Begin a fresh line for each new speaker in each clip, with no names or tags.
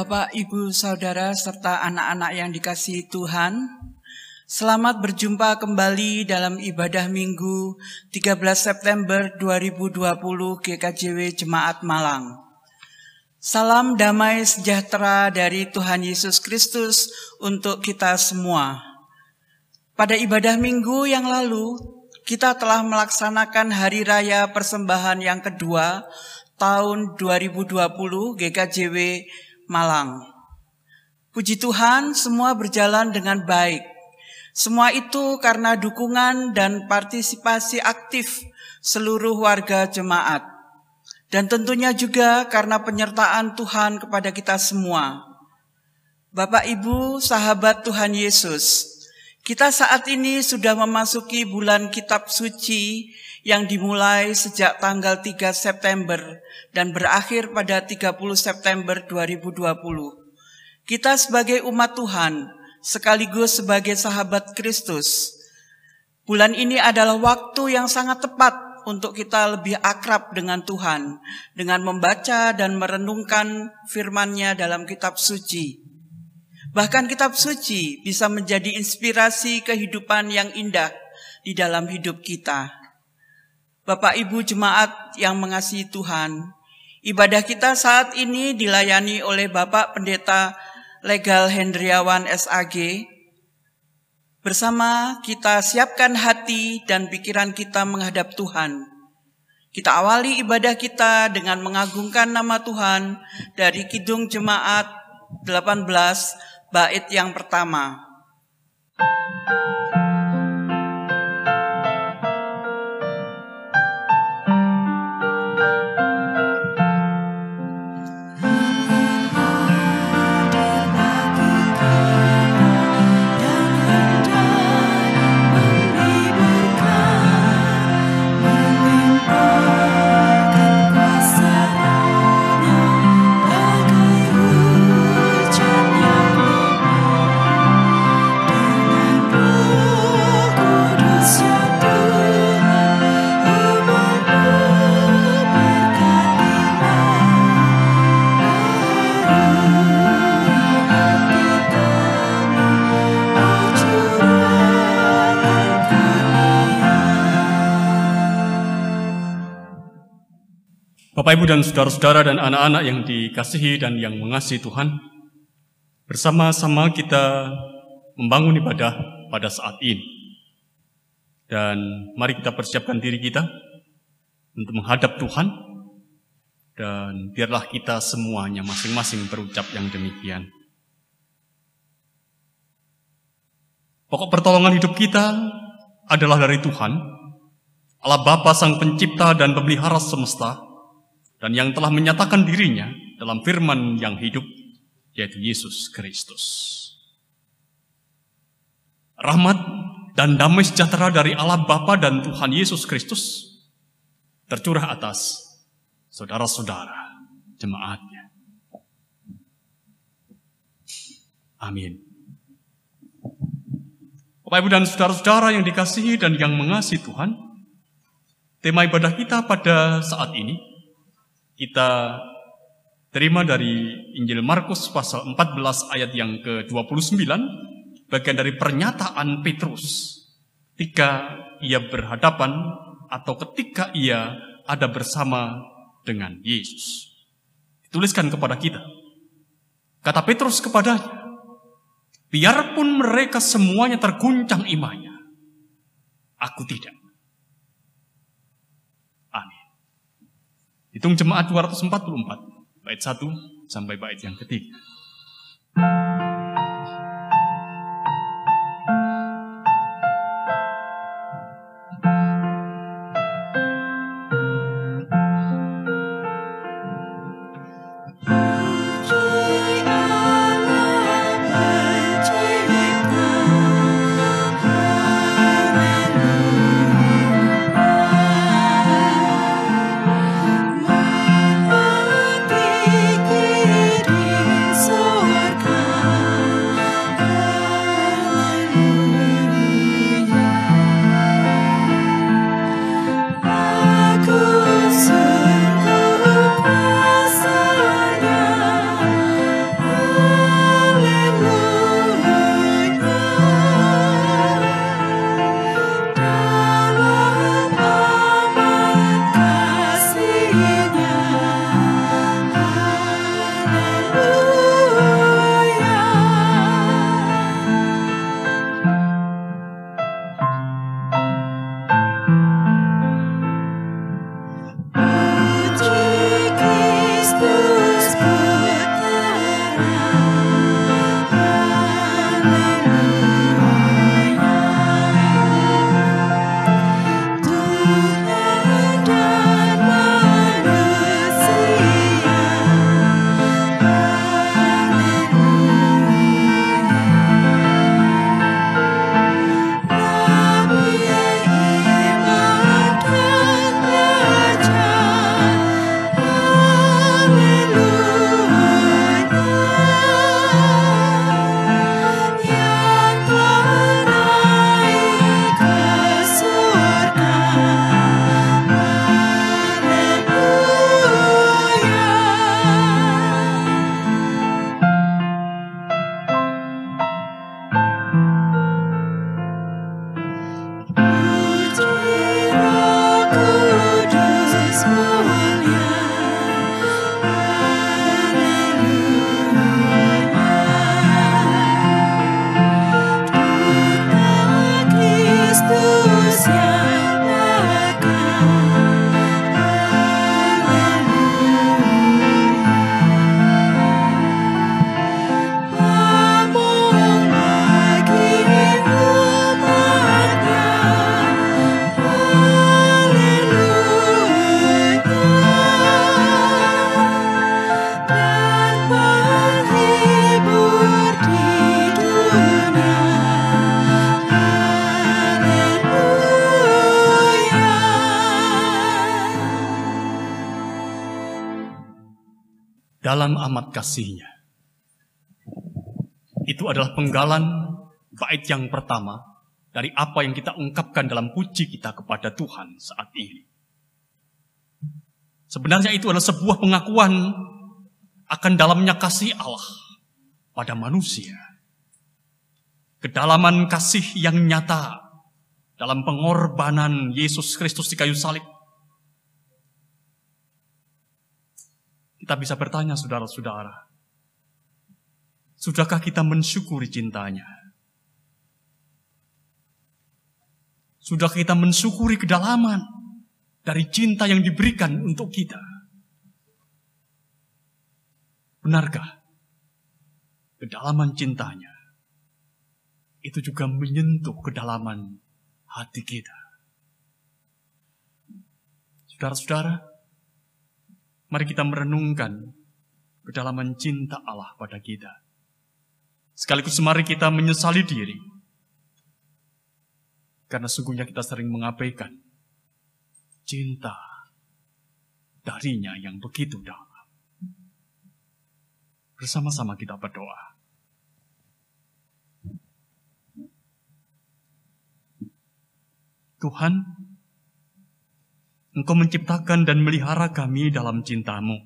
Bapak, Ibu, Saudara, serta anak-anak yang dikasihi Tuhan, selamat berjumpa kembali dalam ibadah Minggu 13 September 2020 GKJW Jemaat Malang. Salam damai sejahtera dari Tuhan Yesus Kristus untuk kita semua. Pada ibadah Minggu yang lalu, kita telah melaksanakan Hari Raya Persembahan yang kedua tahun 2020 GKJW Malang. Puji Tuhan, semua berjalan dengan baik. Semua itu karena dukungan dan partisipasi aktif seluruh warga jemaat. Dan tentunya juga karena penyertaan Tuhan kepada kita semua. Bapak, Ibu, sahabat Tuhan Yesus, kita saat ini sudah memasuki bulan kitab suci yang dimulai sejak tanggal 3 September dan berakhir pada 30 September 2020. Kita sebagai umat Tuhan, sekaligus sebagai sahabat Kristus, bulan ini adalah waktu yang sangat tepat untuk kita lebih akrab dengan Tuhan, dengan membaca dan merenungkan firman-Nya dalam kitab suci. Bahkan kitab suci bisa menjadi inspirasi kehidupan yang indah di dalam hidup kita. Bapak Ibu jemaat yang mengasihi Tuhan, ibadah kita saat ini dilayani oleh Bapak Pendeta Legal Hendriawan SAG. Bersama kita siapkan hati dan pikiran kita menghadap Tuhan. Kita awali ibadah kita dengan mengagungkan nama Tuhan dari Kidung Jemaat 18 bait yang pertama.
Bapak, Ibu, dan saudara-saudara dan anak-anak yang dikasihi dan yang mengasihi Tuhan, bersama-sama kita membangun ibadah pada saat ini. Dan mari kita persiapkan diri kita untuk menghadap Tuhan, dan biarlah kita semuanya masing-masing berucap yang demikian. Pokok pertolongan hidup kita adalah dari Tuhan, Allah Bapa Sang Pencipta dan Pemelihara semesta, dan yang telah menyatakan dirinya dalam firman yang hidup, yaitu Yesus Kristus. Rahmat dan damai sejahtera dari Allah Bapa dan Tuhan Yesus Kristus tercurah atas saudara-saudara jemaatnya. Amin. Bapak Ibu dan saudara-saudara yang dikasihi dan yang mengasihi Tuhan, tema ibadah kita pada saat ini kita terima dari Injil Markus pasal 14 ayat yang ke-29 bagian dari pernyataan Petrus ketika ia berhadapan atau ketika ia ada bersama dengan Yesus. Dituliskan kepada kita. Kata Petrus kepadanya, biarpun mereka semuanya terguncang imannya, aku tidak. Hitung jemaat 244, bait 1 sampai bait yang ketiga. Kasihnya. Itu adalah penggalan bait yang pertama dari apa yang kita ungkapkan dalam puji kita kepada Tuhan saat ini. Sebenarnya itu adalah sebuah pengakuan akan dalamnya kasih Allah pada manusia. Kedalaman kasih yang nyata dalam pengorbanan Yesus Kristus di kayu salib. Kita bisa bertanya saudara-saudara, sudahkah kita mensyukuri cintanya? Sudah kita mensyukuri kedalaman dari cinta yang diberikan untuk kita? Benarkah kedalaman cintanya itu juga menyentuh kedalaman hati kita? Saudara-saudara, mari kita merenungkan kedalaman cinta Allah pada kita. Sekaligus mari kita menyesali diri. Karena sungguhnya kita sering mengabaikan cinta darinya yang begitu dalam. Bersama-sama kita berdoa. Tuhan, Engkau menciptakan dan melihara kami dalam cintamu.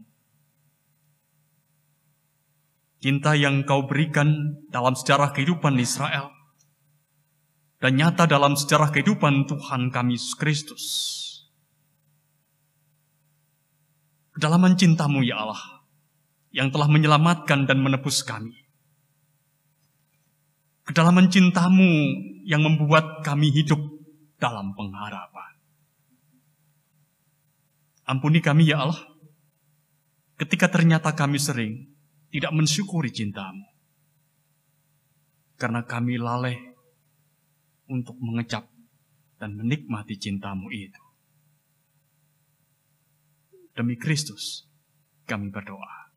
Cinta yang kau berikan dalam sejarah kehidupan Israel. Dan nyata dalam sejarah kehidupan Tuhan kami Yesus Kristus. Kedalaman cintamu ya Allah yang telah menyelamatkan dan menebus kami. Kedalaman cintamu yang membuat kami hidup dalam pengharapan. Ampuni kami ya Allah, ketika ternyata kami sering tidak mensyukuri cintamu. Karena kami lalai untuk mengecap dan menikmati cintamu itu. Demi Kristus, kami berdoa.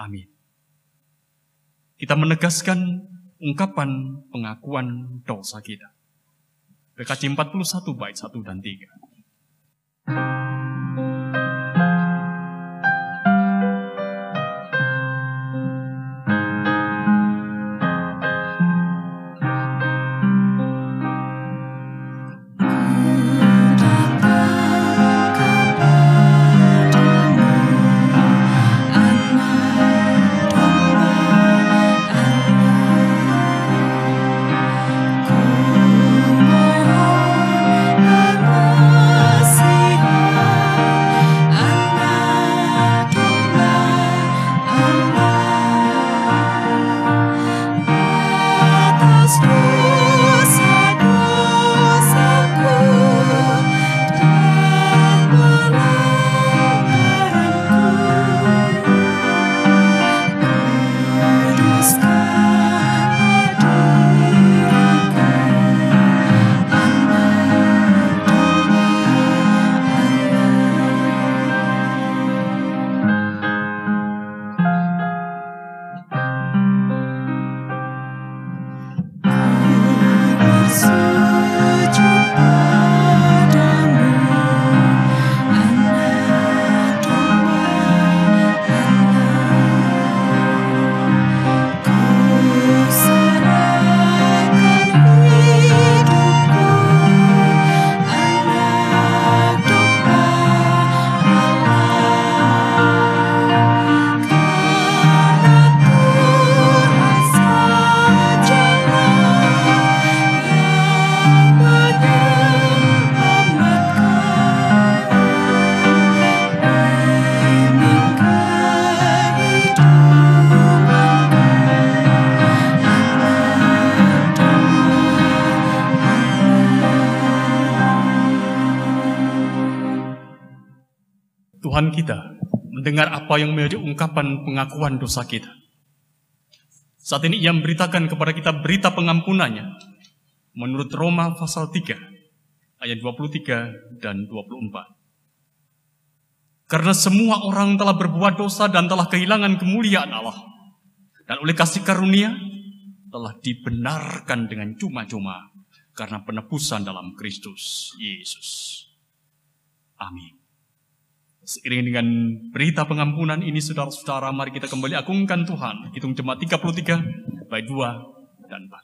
Amin. Kita menegaskan ungkapan pengakuan dosa kita. PKC 41 bait 1 dan 3. Apa yang menjadi ungkapan pengakuan dosa kita. Saat ini ia memberitakan kepada kita berita pengampunannya menurut Roma pasal 3 ayat 23 dan 24. Karena semua orang telah berbuat dosa dan telah kehilangan kemuliaan Allah. Dan oleh kasih karunia telah dibenarkan dengan cuma-cuma karena penebusan dalam Kristus Yesus. Amin.
Seiring dengan berita pengampunan ini saudara-saudara mari kita kembali agungkan Tuhan. Hitung jemaat 33 baik 2 dan 4.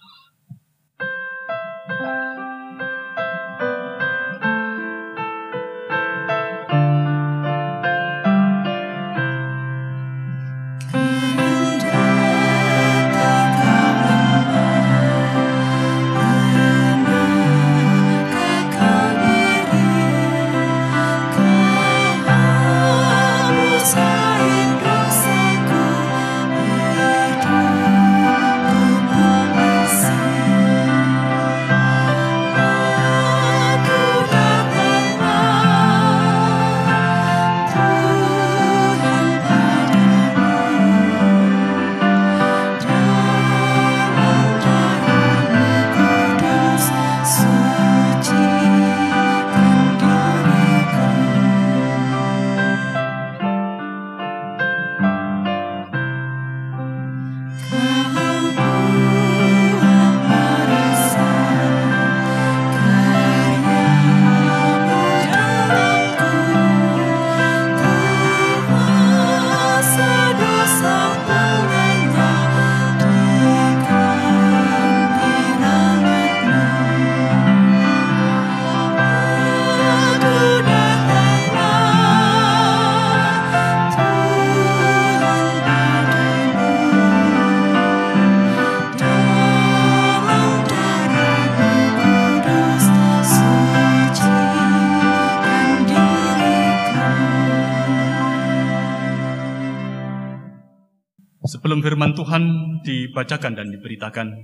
Sebelum firman Tuhan dibacakan dan diberitakan,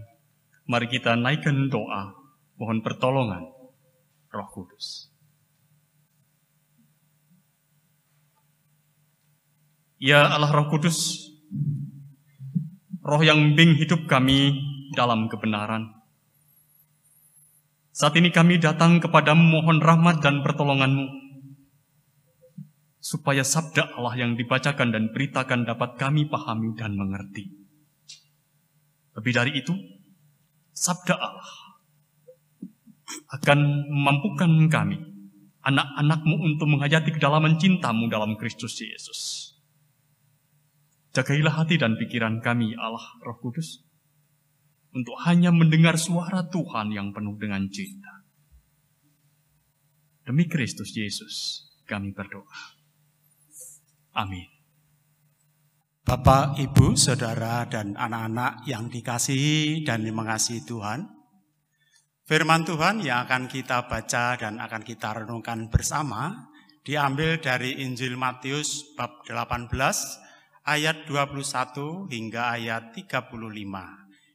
mari kita naikkan doa, mohon pertolongan Roh Kudus. Ya Allah Roh Kudus, Roh yang membimbing hidup kami dalam kebenaran. Saat ini kami datang kepadamu mohon rahmat dan pertolonganmu supaya sabda Allah yang dibacakan dan beritakan dapat kami pahami dan mengerti. Lebih dari itu, sabda Allah akan memampukan kami, anak-anakmu untuk menghayati kedalaman cintamu dalam Kristus Yesus. Jagailah hati dan pikiran kami, Allah Roh Kudus, untuk hanya mendengar suara Tuhan yang penuh dengan cinta. Demi Kristus Yesus, kami berdoa. Amin.
Bapak, Ibu, Saudara, dan anak-anak yang dikasihi dan mengasihi Tuhan, firman Tuhan yang akan kita baca dan akan kita renungkan bersama diambil dari Injil Matius bab 18 ayat 21 hingga ayat 35.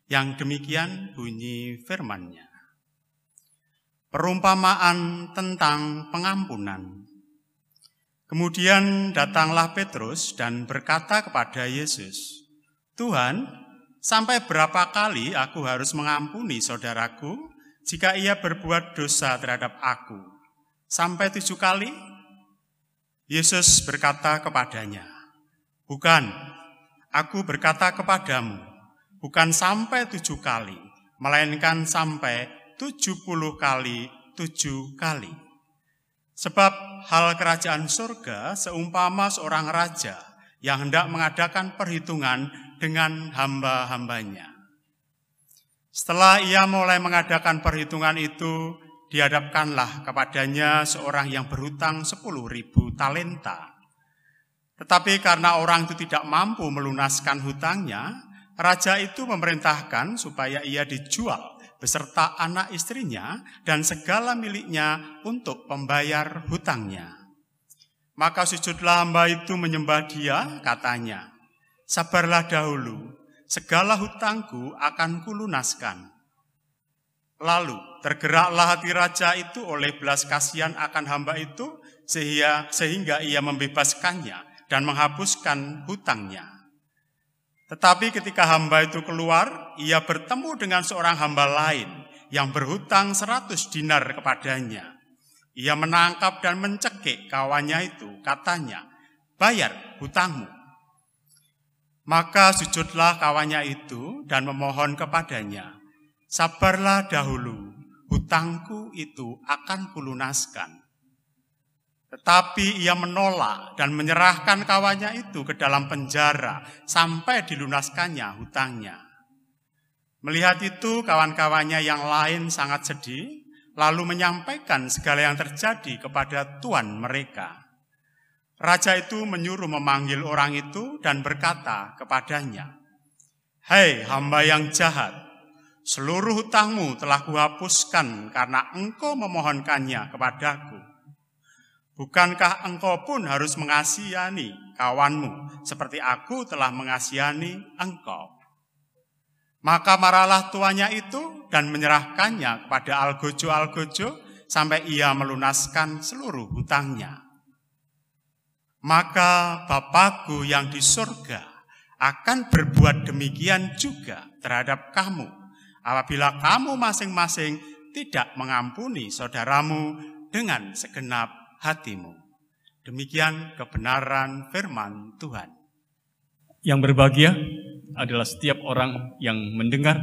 Yang demikian bunyi firman-Nya. Perumpamaan tentang pengampunan. Kemudian datanglah Petrus dan berkata kepada Yesus, Tuhan, sampai berapa kali aku harus mengampuni saudaraku jika ia berbuat dosa terhadap aku? Sampai tujuh kali? Yesus berkata kepadanya, Bukan, aku berkata kepadamu, bukan sampai tujuh kali, melainkan sampai tujuh puluh kali tujuh kali. Sebab hal kerajaan surga seumpama seorang raja yang hendak mengadakan perhitungan dengan hamba-hambanya. Setelah ia mulai mengadakan perhitungan itu, dihadapkanlah kepadanya seorang yang berhutang sepuluh ribu talenta. Tetapi karena orang itu tidak mampu melunaskan hutangnya, raja itu memerintahkan supaya ia dijual beserta anak istrinya dan segala miliknya untuk pembayar hutangnya. Maka sujudlah hamba itu menyembah dia, katanya, Sabarlah dahulu, segala hutangku akan kulunaskan. Lalu tergeraklah hati raja itu oleh belas kasihan akan hamba itu, sehingga, sehingga ia membebaskannya dan menghapuskan hutangnya. Tetapi ketika hamba itu keluar, ia bertemu dengan seorang hamba lain yang berhutang seratus dinar kepadanya. Ia menangkap dan mencekik kawannya itu, katanya, bayar hutangmu. Maka sujudlah kawannya itu dan memohon kepadanya, sabarlah dahulu, hutangku itu akan kulunaskan. Tetapi ia menolak dan menyerahkan kawannya itu ke dalam penjara sampai dilunaskannya hutangnya. Melihat itu, kawan-kawannya yang lain sangat sedih, lalu menyampaikan segala yang terjadi kepada tuan mereka. Raja itu menyuruh memanggil orang itu dan berkata kepadanya, Hei hamba yang jahat, seluruh hutangmu telah kuhapuskan karena engkau memohonkannya kepadaku. Bukankah engkau pun harus mengasihani kawanmu seperti aku telah mengasihani engkau? Maka marahlah tuannya itu dan menyerahkannya kepada Algojo-Algojo sampai ia melunaskan seluruh hutangnya maka Bapakku yang di surga akan berbuat demikian juga terhadap kamu apabila kamu masing-masing tidak mengampuni saudaramu dengan segenap hatimu. Demikian kebenaran firman Tuhan.
Yang berbahagia adalah setiap orang yang mendengar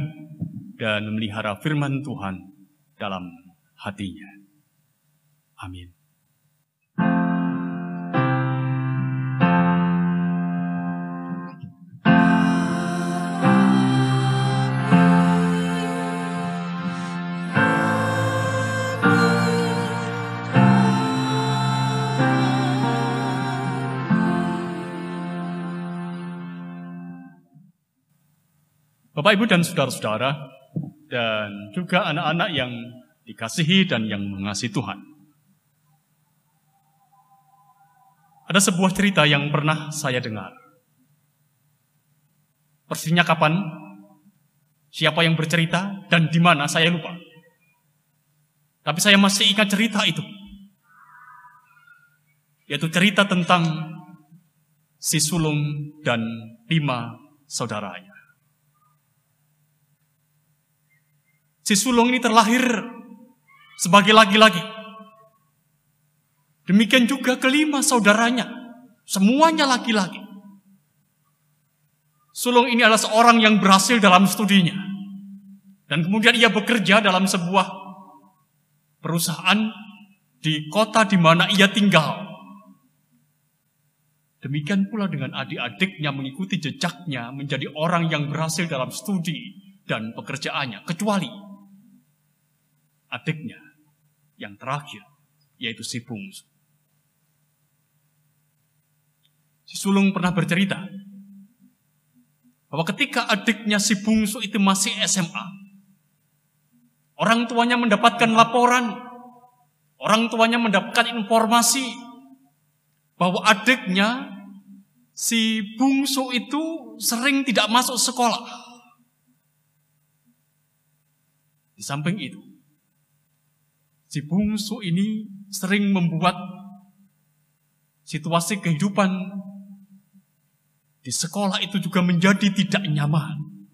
dan memelihara firman Tuhan dalam hatinya. Amin. Bapak, Ibu, dan saudara-saudara, dan juga anak-anak yang dikasihi dan yang mengasihi Tuhan. Ada sebuah cerita yang pernah saya dengar. Persisnya kapan, siapa yang bercerita, dan di mana saya lupa. Tapi saya masih ingat cerita itu. Yaitu cerita tentang si sulung dan lima saudaranya. Si sulung ini terlahir sebagai laki-laki. Demikian juga kelima saudaranya. Semuanya laki-laki. Sulung ini adalah seorang yang berhasil dalam studinya. Dan kemudian ia bekerja dalam sebuah perusahaan di kota di mana ia tinggal. Demikian pula dengan adik-adiknya mengikuti jejaknya menjadi orang yang berhasil dalam studi dan pekerjaannya. Kecuali adiknya yang terakhir, yaitu si bungsu. Si sulung pernah bercerita bahwa ketika adiknya si bungsu itu masih SMA, orang tuanya mendapatkan laporan, orang tuanya mendapatkan informasi bahwa adiknya si bungsu itu sering tidak masuk sekolah. Di samping itu, Si bungsu ini sering membuat situasi kehidupan di sekolah itu juga menjadi tidak nyaman.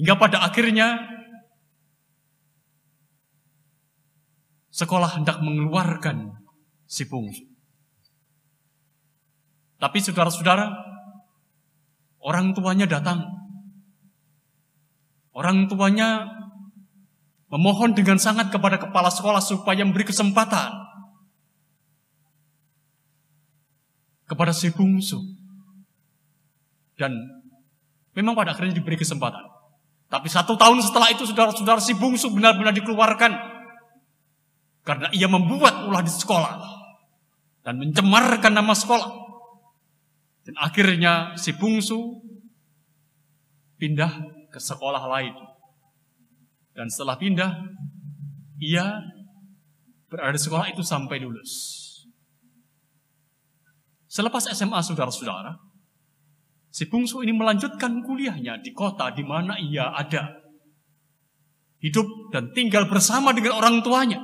Hingga pada akhirnya sekolah hendak mengeluarkan si bungsu. Tapi saudara-saudara, orang tuanya datang. Orang tuanya memohon dengan sangat kepada kepala sekolah supaya memberi kesempatan kepada si bungsu. Dan memang pada akhirnya diberi kesempatan. Tapi satu tahun setelah itu saudara-saudara si bungsu benar-benar dikeluarkan. Karena ia membuat ulah di sekolah. Dan mencemarkan nama sekolah. Dan akhirnya si bungsu pindah ke sekolah lain. Dan setelah pindah, ia berada di sekolah itu sampai lulus. Selepas SMA saudara-saudara, si bungsu ini melanjutkan kuliahnya di kota di mana ia ada. Hidup dan tinggal bersama dengan orang tuanya.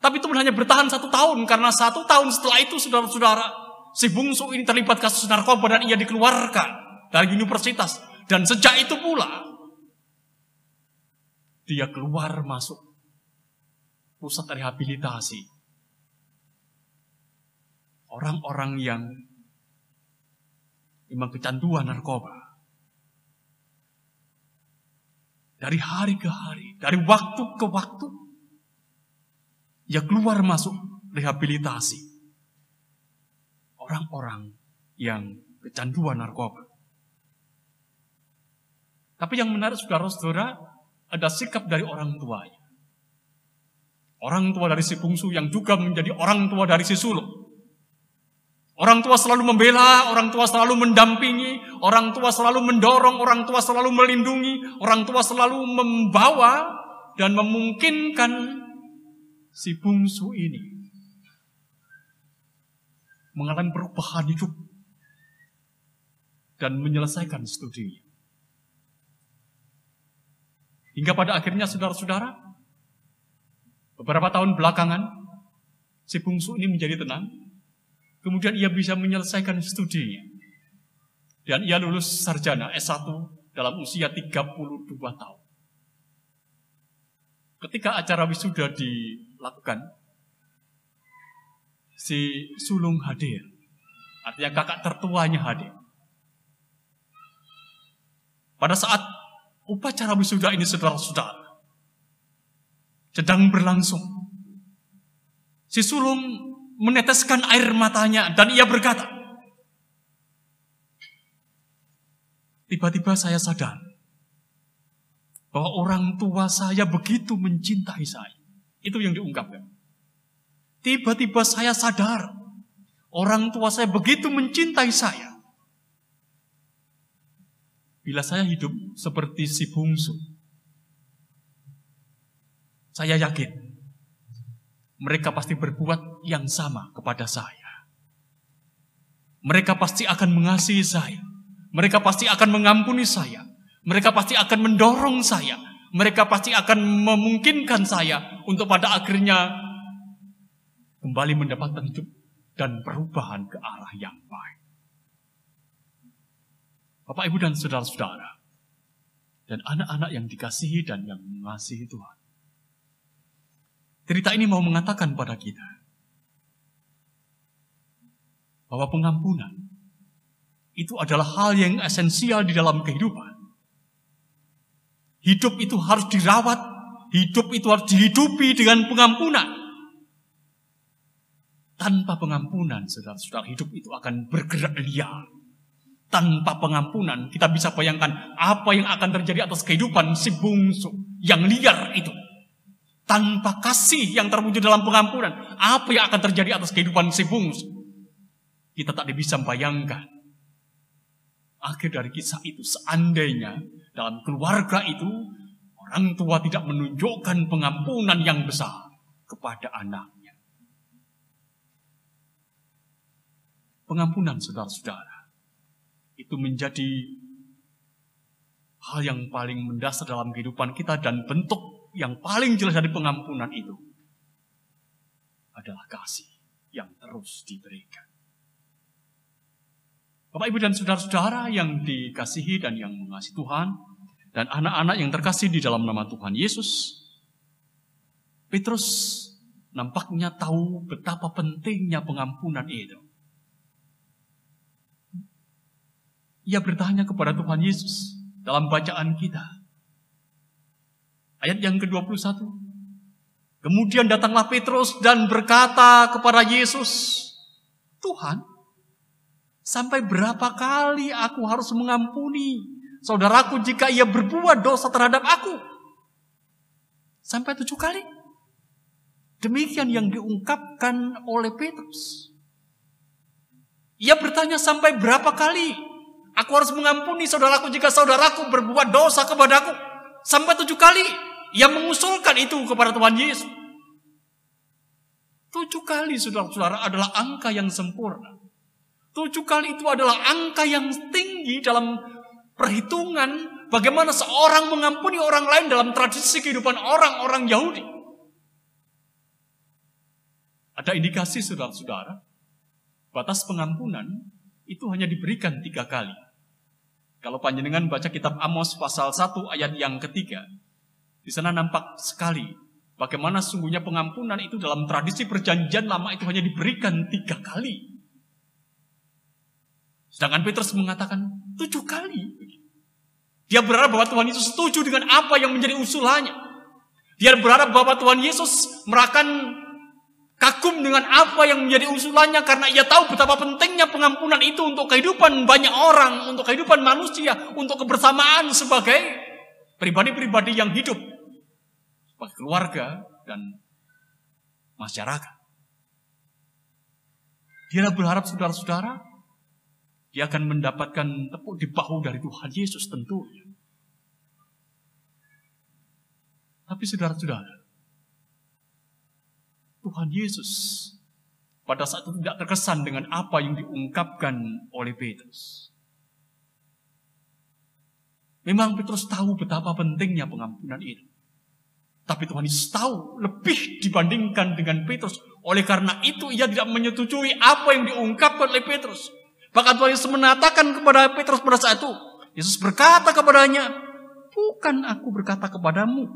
Tapi itu hanya bertahan satu tahun karena satu tahun setelah itu saudara-saudara, si bungsu ini terlibat kasus narkoba dan ia dikeluarkan dari universitas. Dan sejak itu pula dia keluar masuk pusat rehabilitasi. Orang-orang yang memang kecanduan narkoba. Dari hari ke hari, dari waktu ke waktu, ia keluar masuk rehabilitasi orang-orang yang kecanduan narkoba. Tapi yang menarik saudara-saudara, ada sikap dari orang tuanya. Orang tua dari si bungsu yang juga menjadi orang tua dari si sulung. Orang tua selalu membela, orang tua selalu mendampingi, orang tua selalu mendorong, orang tua selalu melindungi, orang tua selalu membawa dan memungkinkan si bungsu ini mengalami perubahan hidup dan menyelesaikan studi. Hingga pada akhirnya saudara-saudara, beberapa tahun belakangan, si bungsu ini menjadi tenang. Kemudian ia bisa menyelesaikan studinya. Dan ia lulus sarjana S1 dalam usia 32 tahun. Ketika acara wisuda dilakukan, si sulung hadir. Artinya kakak tertuanya hadir. Pada saat upacara wisuda ini saudara-saudara sedang berlangsung. Si sulung meneteskan air matanya dan ia berkata, Tiba-tiba saya sadar bahwa orang tua saya begitu mencintai saya. Itu yang diungkapkan. Tiba-tiba saya sadar orang tua saya begitu mencintai saya. Bila saya hidup seperti si bungsu, saya yakin mereka pasti berbuat yang sama kepada saya. Mereka pasti akan mengasihi saya. Mereka pasti akan mengampuni saya. Mereka pasti akan mendorong saya. Mereka pasti akan memungkinkan saya untuk pada akhirnya kembali mendapatkan hidup dan perubahan ke arah yang baik. Bapak, Ibu, dan saudara-saudara, dan anak-anak yang dikasihi dan yang mengasihi Tuhan. Cerita ini mau mengatakan pada kita bahwa pengampunan itu adalah hal yang esensial di dalam kehidupan. Hidup itu harus dirawat, hidup itu harus dihidupi dengan pengampunan. Tanpa pengampunan, saudara-saudara, hidup itu akan bergerak liar tanpa pengampunan, kita bisa bayangkan apa yang akan terjadi atas kehidupan si bungsu yang liar itu. Tanpa kasih yang terwujud dalam pengampunan, apa yang akan terjadi atas kehidupan si bungsu? Kita tak bisa membayangkan. Akhir dari kisah itu, seandainya dalam keluarga itu, orang tua tidak menunjukkan pengampunan yang besar kepada anaknya. Pengampunan saudara-saudara itu menjadi hal yang paling mendasar dalam kehidupan kita dan bentuk yang paling jelas dari pengampunan itu adalah kasih yang terus diberikan. Bapak, Ibu, dan saudara-saudara yang dikasihi dan yang mengasihi Tuhan, dan anak-anak yang terkasih di dalam nama Tuhan Yesus, Petrus nampaknya tahu betapa pentingnya pengampunan itu. Ia bertanya kepada Tuhan Yesus dalam bacaan kita. Ayat yang ke-21. Kemudian datanglah Petrus dan berkata kepada Yesus, Tuhan, sampai berapa kali aku harus mengampuni saudaraku jika ia berbuat dosa terhadap aku? Sampai tujuh kali. Demikian yang diungkapkan oleh Petrus. Ia bertanya sampai berapa kali Aku harus mengampuni saudaraku jika saudaraku berbuat dosa kepadaku. Sampai tujuh kali. Ia mengusulkan itu kepada Tuhan Yesus. Tujuh kali saudara-saudara adalah angka yang sempurna. Tujuh kali itu adalah angka yang tinggi dalam perhitungan bagaimana seorang mengampuni orang lain dalam tradisi kehidupan orang-orang Yahudi. Ada indikasi saudara-saudara, batas pengampunan itu hanya diberikan tiga kali. Kalau panjenengan baca kitab Amos pasal 1 ayat yang ketiga, di sana nampak sekali bagaimana sungguhnya pengampunan itu dalam tradisi perjanjian lama itu hanya diberikan tiga kali. Sedangkan Petrus mengatakan tujuh kali. Dia berharap bahwa Tuhan Yesus setuju dengan apa yang menjadi usulannya. Dia berharap bahwa Tuhan Yesus merakan kagum dengan apa yang menjadi usulannya karena ia tahu betapa pentingnya pengampunan itu untuk kehidupan banyak orang, untuk kehidupan manusia, untuk kebersamaan sebagai pribadi-pribadi yang hidup sebagai keluarga dan masyarakat. Dia berharap saudara-saudara dia akan mendapatkan tepuk di bahu dari Tuhan Yesus tentunya. Tapi saudara-saudara, Tuhan Yesus pada saat itu tidak terkesan dengan apa yang diungkapkan oleh Petrus. Memang Petrus tahu betapa pentingnya pengampunan itu. Tapi Tuhan Yesus tahu lebih dibandingkan dengan Petrus. Oleh karena itu ia tidak menyetujui apa yang diungkapkan oleh Petrus. Bahkan Tuhan Yesus menatakan kepada Petrus pada saat itu. Yesus berkata kepadanya, Bukan aku berkata kepadamu,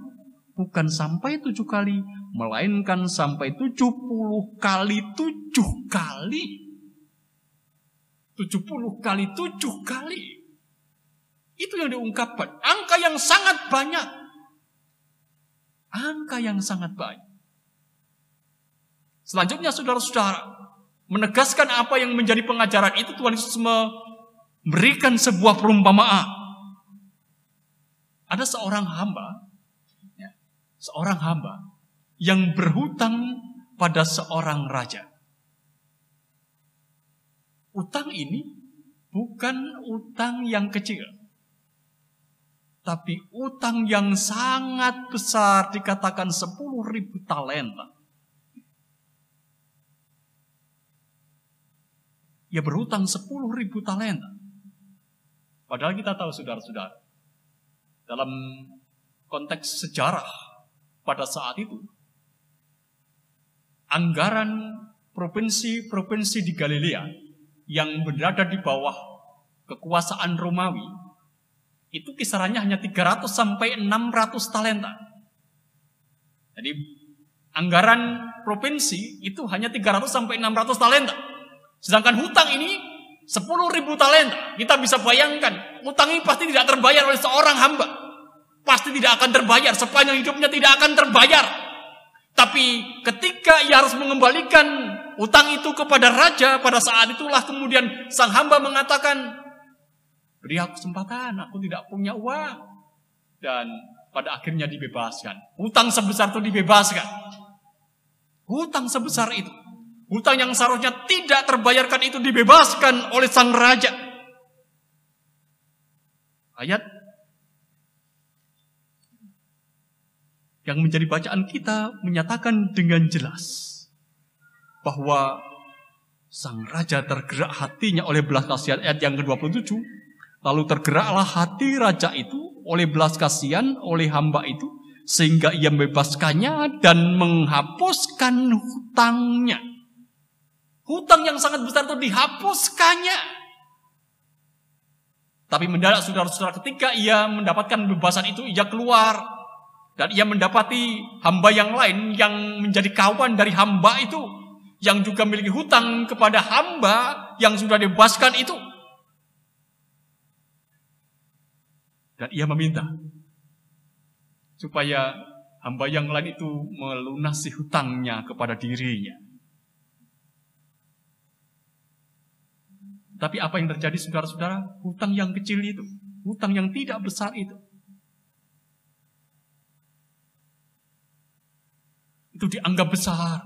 bukan sampai tujuh kali, melainkan sampai tujuh puluh kali tujuh kali. Tujuh puluh kali tujuh kali. Itu yang diungkapkan. Angka yang sangat banyak. Angka yang sangat banyak. Selanjutnya saudara-saudara, menegaskan apa yang menjadi pengajaran itu Tuhan Yesus memberikan sebuah perumpamaan. Ada seorang hamba seorang hamba yang berhutang pada seorang raja. Utang ini bukan utang yang kecil, tapi utang yang sangat besar dikatakan 10 ribu talenta. Ia berhutang 10 ribu talenta. Padahal kita tahu saudara-saudara, dalam konteks sejarah pada saat itu. Anggaran provinsi-provinsi di Galilea yang berada di bawah kekuasaan Romawi itu kisarannya hanya 300 sampai 600 talenta. Jadi anggaran provinsi itu hanya 300 sampai 600 talenta. Sedangkan hutang ini 10 ribu talenta. Kita bisa bayangkan, hutang ini pasti tidak terbayar oleh seorang hamba pasti tidak akan terbayar. Sepanjang hidupnya tidak akan terbayar. Tapi ketika ia harus mengembalikan utang itu kepada raja, pada saat itulah kemudian sang hamba mengatakan, beri aku kesempatan, aku tidak punya uang. Dan pada akhirnya dibebaskan. Utang sebesar itu dibebaskan. Hutang sebesar itu. Hutang yang seharusnya tidak terbayarkan itu dibebaskan oleh sang raja. Ayat yang menjadi bacaan kita menyatakan dengan jelas bahwa sang raja tergerak hatinya oleh belas kasihan. Ayat yang ke-27 lalu tergeraklah hati raja itu oleh belas kasihan oleh hamba itu sehingga ia membebaskannya dan menghapuskan hutangnya. Hutang yang sangat besar itu dihapuskannya. Tapi mendadak saudara-saudara ketika ia mendapatkan bebasan itu ia keluar dan ia mendapati hamba yang lain yang menjadi kawan dari hamba itu. Yang juga memiliki hutang kepada hamba yang sudah dibebaskan itu. Dan ia meminta supaya hamba yang lain itu melunasi hutangnya kepada dirinya. Tapi apa yang terjadi saudara-saudara? Hutang yang kecil itu, hutang yang tidak besar itu, itu dianggap besar.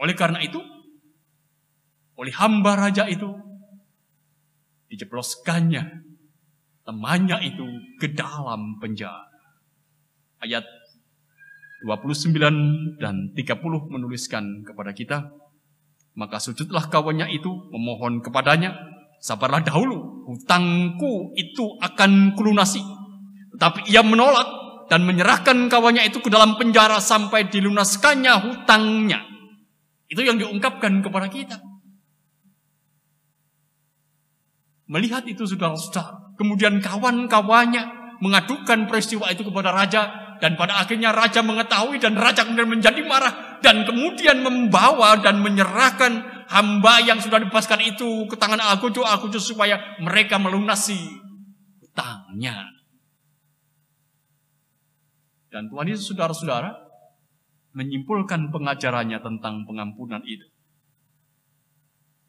Oleh karena itu, oleh hamba raja itu, dijebloskannya temannya itu ke dalam penjara. Ayat 29 dan 30 menuliskan kepada kita, maka sujudlah kawannya itu memohon kepadanya, sabarlah dahulu, hutangku itu akan kulunasi. Tetapi ia menolak dan menyerahkan kawannya itu ke dalam penjara sampai dilunaskannya hutangnya. Itu yang diungkapkan kepada kita. Melihat itu saudara-saudara, kemudian kawan-kawannya mengadukan peristiwa itu kepada raja dan pada akhirnya raja mengetahui dan raja kemudian menjadi marah dan kemudian membawa dan menyerahkan hamba yang sudah dibebaskan itu ke tangan Alkujo Alkujo supaya mereka melunasi hutangnya. Dan Tuhan Yesus saudara-saudara menyimpulkan pengajarannya tentang pengampunan itu.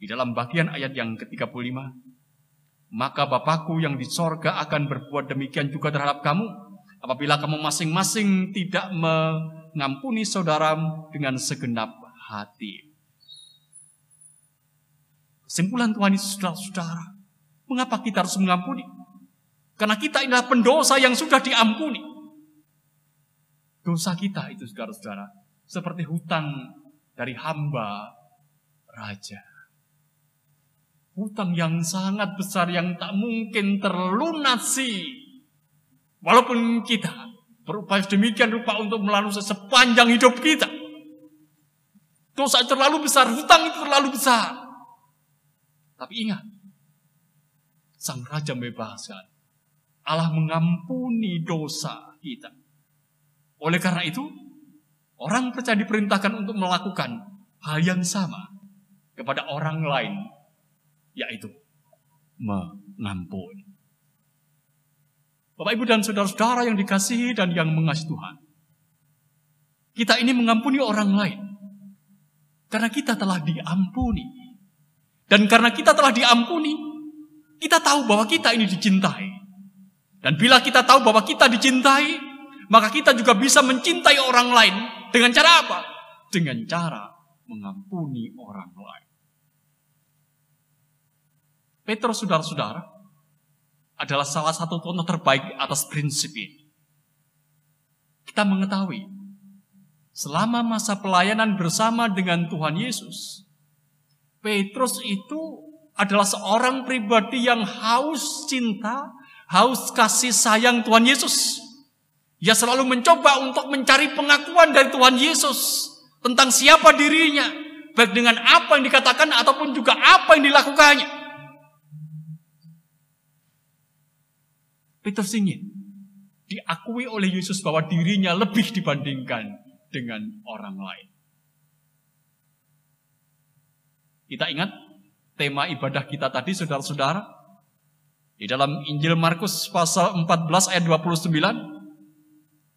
Di dalam bagian ayat yang ke-35, maka Bapakku yang di sorga akan berbuat demikian juga terhadap kamu, apabila kamu masing-masing tidak mengampuni saudaramu dengan segenap hati. Simpulan Tuhan Yesus, saudara-saudara, mengapa kita harus mengampuni? Karena kita adalah pendosa yang sudah diampuni. Dosa kita itu saudara-saudara, seperti hutang dari hamba raja. Hutang yang sangat besar yang tak mungkin terlunasi. Walaupun kita berupaya demikian rupa untuk melalui sepanjang hidup kita. Dosa terlalu besar, hutang itu terlalu besar. Tapi ingat, Sang Raja membebaskan. Allah mengampuni dosa kita. Oleh karena itu, orang percaya diperintahkan untuk melakukan hal yang sama kepada orang lain, yaitu mengampuni. Bapak, Ibu, dan saudara-saudara yang dikasihi dan yang mengasihi Tuhan. Kita ini mengampuni orang lain. Karena kita telah diampuni. Dan karena kita telah diampuni, kita tahu bahwa kita ini dicintai. Dan bila kita tahu bahwa kita dicintai, maka kita juga bisa mencintai orang lain dengan cara apa? Dengan cara mengampuni orang lain. Petrus saudara-saudara adalah salah satu contoh terbaik atas prinsip ini. Kita mengetahui selama masa pelayanan bersama dengan Tuhan Yesus, Petrus itu adalah seorang pribadi yang haus cinta, haus kasih sayang Tuhan Yesus. Ia selalu mencoba untuk mencari pengakuan dari Tuhan Yesus tentang siapa dirinya, baik dengan apa yang dikatakan ataupun juga apa yang dilakukannya. Petrus ingin diakui oleh Yesus bahwa dirinya lebih dibandingkan dengan orang lain. Kita ingat tema ibadah kita tadi saudara-saudara di dalam Injil Markus pasal 14 ayat 29,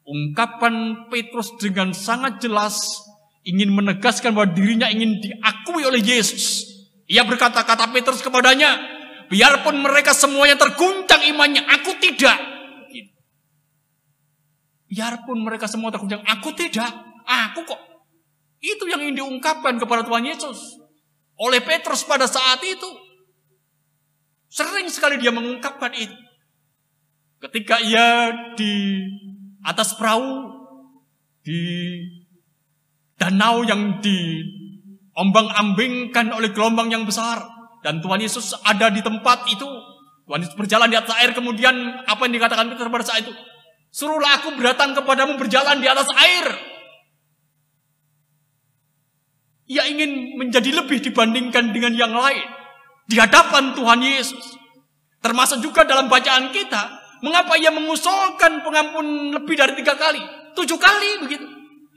ungkapan Petrus dengan sangat jelas ingin menegaskan bahwa dirinya ingin diakui oleh Yesus. Ia berkata, kata Petrus kepadanya, biarpun mereka semuanya terguncang imannya, aku tidak. Biarpun mereka semua terguncang, aku tidak. Aku kok. Itu yang ingin diungkapkan kepada Tuhan Yesus. Oleh Petrus pada saat itu. Sering sekali dia mengungkapkan itu. Ketika ia di atas perahu, di danau yang diombang-ambingkan oleh gelombang yang besar. Dan Tuhan Yesus ada di tempat itu. Tuhan Yesus berjalan di atas air. Kemudian apa yang dikatakan Petrus pada saat itu? Suruhlah aku berdatang kepadamu berjalan di atas air. Ia ingin menjadi lebih dibandingkan dengan yang lain di hadapan Tuhan Yesus. Termasuk juga dalam bacaan kita, mengapa ia mengusulkan pengampun lebih dari tiga kali, tujuh kali begitu.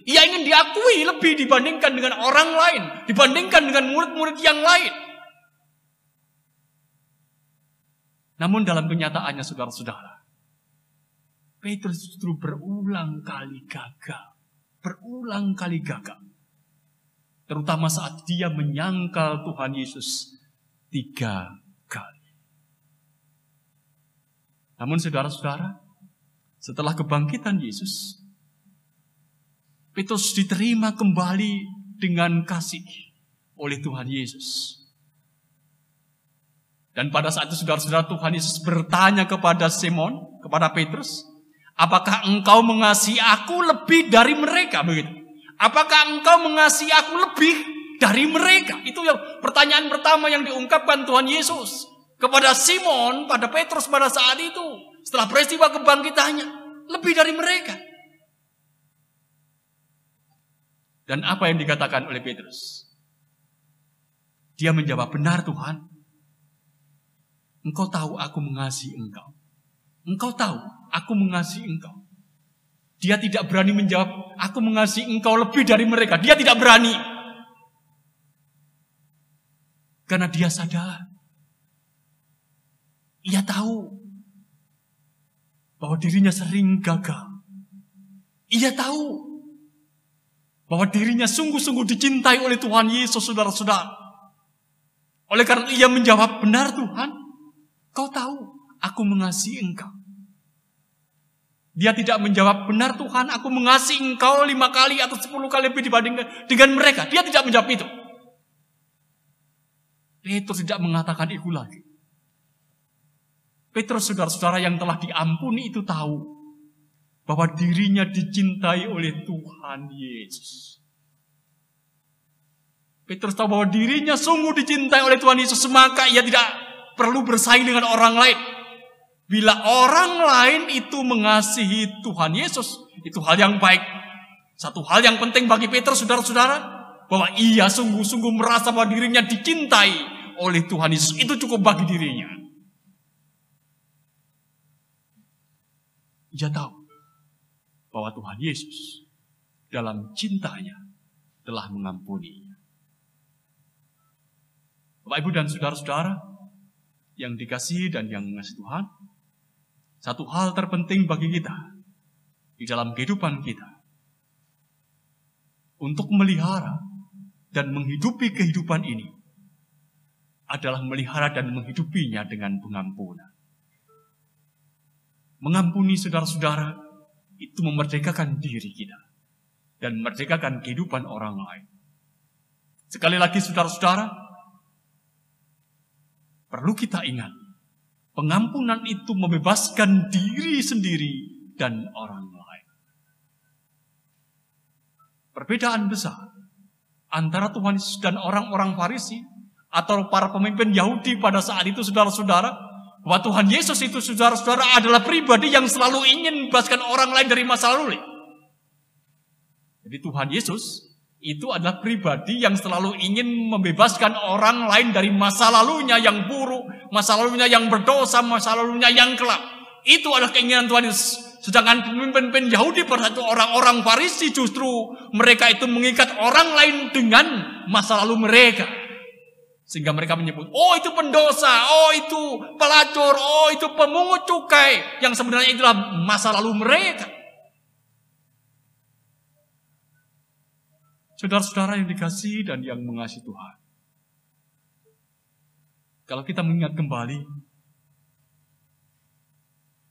Ia ingin diakui lebih dibandingkan dengan orang lain, dibandingkan dengan murid-murid yang lain. Namun dalam kenyataannya saudara-saudara, Petrus justru berulang kali gagal. Berulang kali gagal. Terutama saat dia menyangkal Tuhan Yesus tiga kali. Namun saudara-saudara, setelah kebangkitan Yesus, Petrus diterima kembali dengan kasih oleh Tuhan Yesus. Dan pada saat itu saudara-saudara Tuhan Yesus bertanya kepada Simon, kepada Petrus, apakah engkau mengasihi aku lebih dari mereka? Begitu. Apakah engkau mengasihi aku lebih dari mereka. Itu yang pertanyaan pertama yang diungkapkan Tuhan Yesus kepada Simon, pada Petrus pada saat itu. Setelah peristiwa kebangkitannya, lebih dari mereka. Dan apa yang dikatakan oleh Petrus? Dia menjawab, benar Tuhan. Engkau tahu aku mengasihi engkau. Engkau tahu aku mengasihi engkau. Dia tidak berani menjawab, aku mengasihi engkau lebih dari mereka. Dia tidak berani. Karena dia sadar. Ia tahu bahwa dirinya sering gagal. Ia tahu bahwa dirinya sungguh-sungguh dicintai oleh Tuhan Yesus, saudara-saudara. Oleh karena ia menjawab, benar Tuhan, kau tahu aku mengasihi engkau. Dia tidak menjawab, benar Tuhan, aku mengasihi engkau lima kali atau sepuluh kali lebih dibandingkan dengan mereka. Dia tidak menjawab itu. Petrus tidak mengatakan itu lagi. Petrus saudara-saudara yang telah diampuni itu tahu bahwa dirinya dicintai oleh Tuhan Yesus. Petrus tahu bahwa dirinya sungguh dicintai oleh Tuhan Yesus, maka ia tidak perlu bersaing dengan orang lain. Bila orang lain itu mengasihi Tuhan Yesus, itu hal yang baik. Satu hal yang penting bagi Petrus, saudara-saudara, bahwa ia sungguh-sungguh merasa bahwa dirinya dicintai oleh Tuhan Yesus. Itu cukup bagi dirinya. Ia tahu bahwa Tuhan Yesus dalam cintanya telah mengampuni. Bapak Ibu dan saudara-saudara yang dikasihi dan yang mengasihi Tuhan, satu hal terpenting bagi kita di dalam kehidupan kita untuk melihara dan menghidupi kehidupan ini adalah melihara dan menghidupinya dengan pengampunan. Mengampuni saudara-saudara itu memerdekakan diri kita dan memerdekakan kehidupan orang lain. Sekali lagi saudara-saudara, perlu kita ingat Pengampunan itu membebaskan diri sendiri dan orang lain. Perbedaan besar antara Tuhan Yesus dan orang-orang Farisi atau para pemimpin Yahudi pada saat itu saudara-saudara bahwa Tuhan Yesus itu saudara-saudara adalah pribadi yang selalu ingin membebaskan orang lain dari masa lalu. Jadi Tuhan Yesus itu adalah pribadi yang selalu ingin membebaskan orang lain dari masa lalunya yang buruk, masa lalunya yang berdosa, masa lalunya yang kelak. Itu adalah keinginan Tuhan Yesus. Sedangkan pemimpin-pemimpin Yahudi pada orang-orang Farisi justru mereka itu mengikat orang lain dengan masa lalu mereka. Sehingga mereka menyebut, oh itu pendosa, oh itu pelacur, oh itu pemungut cukai. Yang sebenarnya itulah masa lalu mereka. Saudara-saudara yang dikasih dan yang mengasihi Tuhan. Kalau kita mengingat kembali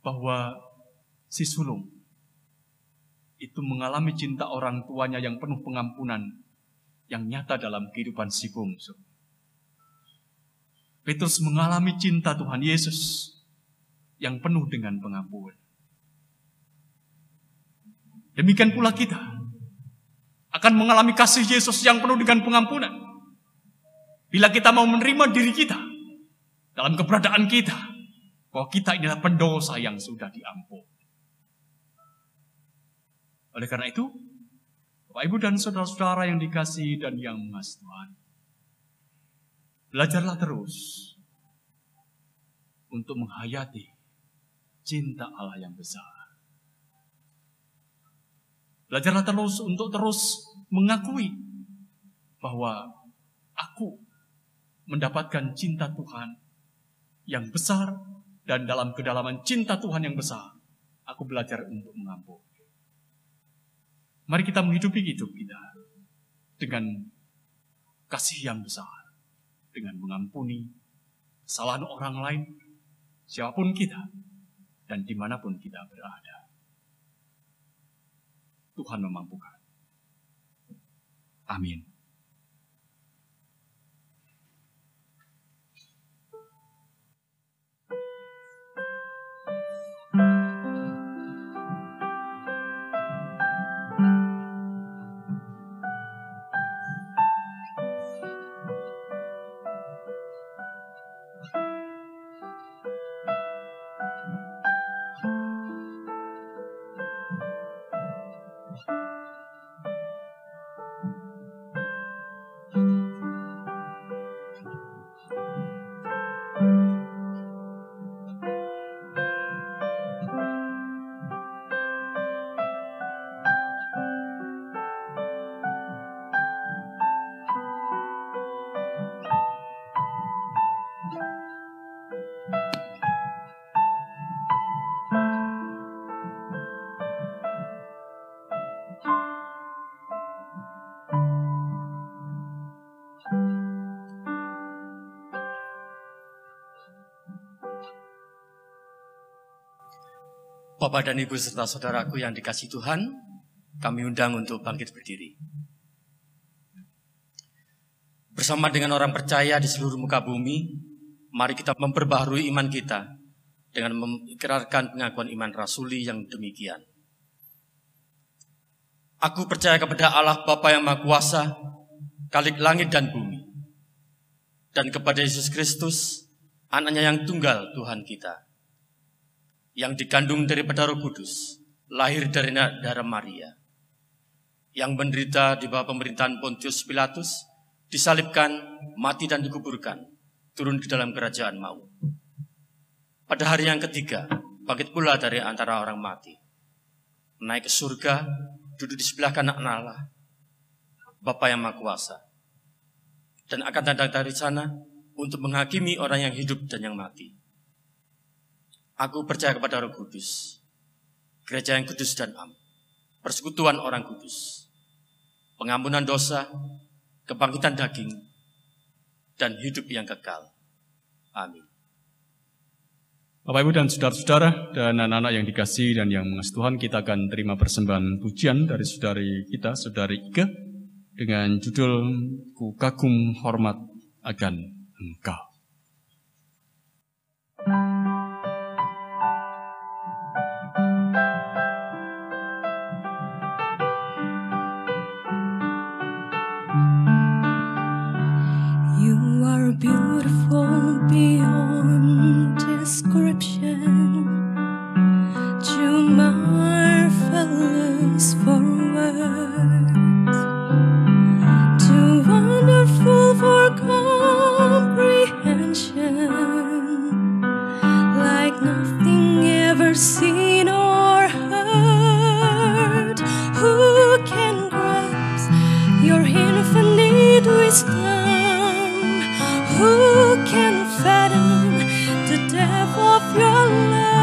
bahwa si sulung itu mengalami cinta orang tuanya yang penuh pengampunan yang nyata dalam kehidupan si bungsu. Petrus mengalami cinta Tuhan Yesus yang penuh dengan pengampunan. Demikian pula kita akan mengalami kasih Yesus yang penuh dengan pengampunan. Bila kita mau menerima diri kita dalam keberadaan kita, bahwa kita adalah pendosa yang sudah diampuni. Oleh karena itu, Bapak Ibu dan saudara-saudara yang dikasih dan yang mengasihi Tuhan, belajarlah terus untuk menghayati cinta Allah yang besar. Belajarlah terus untuk terus mengakui bahwa aku mendapatkan cinta Tuhan yang besar dan dalam kedalaman cinta Tuhan yang besar, aku belajar untuk mengampuni. Mari kita menghidupi hidup kita dengan kasih yang besar, dengan mengampuni kesalahan orang lain, siapa pun kita, dan di mana pun kita berada. Tuhan memampukan. Amin.
Bapak dan Ibu serta saudaraku yang dikasih Tuhan, kami undang untuk bangkit berdiri. Bersama dengan orang percaya di seluruh muka bumi, mari kita memperbaharui iman kita dengan mengikrarkan pengakuan iman rasuli yang demikian. Aku percaya kepada Allah Bapa yang Maha Kuasa, Kalik langit dan bumi, dan kepada Yesus Kristus, anaknya yang tunggal Tuhan kita, yang dikandung daripada Roh Kudus, lahir dari darah Maria, yang menderita di bawah pemerintahan Pontius Pilatus, disalibkan, mati dan dikuburkan, turun ke dalam kerajaan maut. Pada hari yang ketiga, bangkit pula dari antara orang mati, naik ke surga, duduk di sebelah kanan Allah, Bapa yang Maha Kuasa, dan akan datang dari sana untuk menghakimi orang yang hidup dan yang mati. Aku percaya kepada Roh Kudus, gereja yang kudus dan am, persekutuan orang kudus, pengampunan dosa, kebangkitan daging, dan hidup yang kekal. Amin.
Bapak Ibu dan saudara-saudara dan anak-anak yang dikasih dan yang mengasihi Tuhan, kita akan terima persembahan pujian dari saudari kita, saudari Ike, dengan judul Ku Kagum Hormat Akan Engkau. of your love.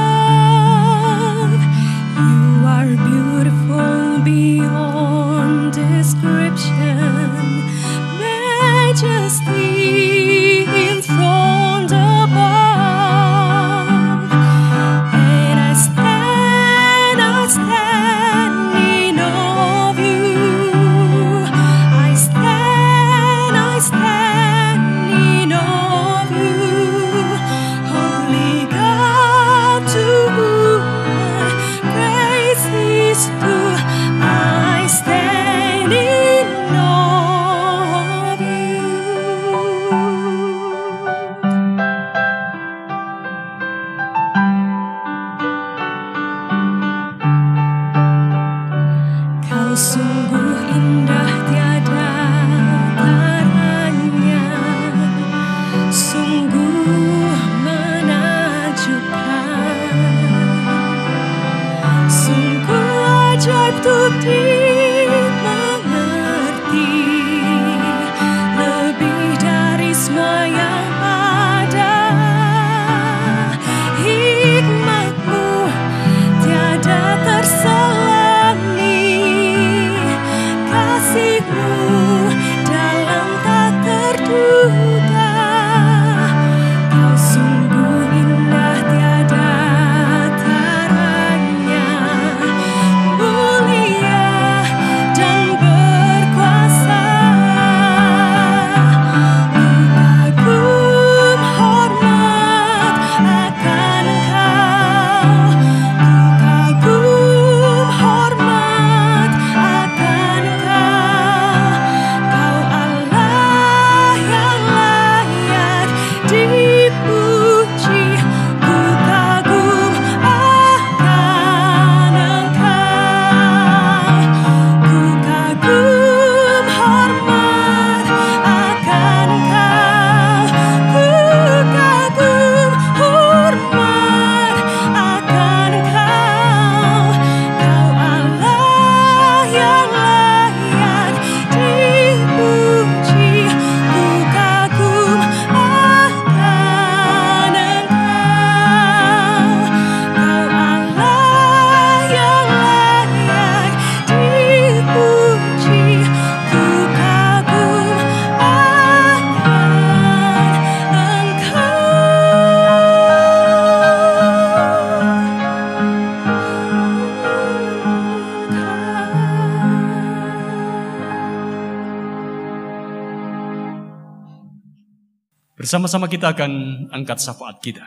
Bersama-sama kita akan angkat syafaat kita.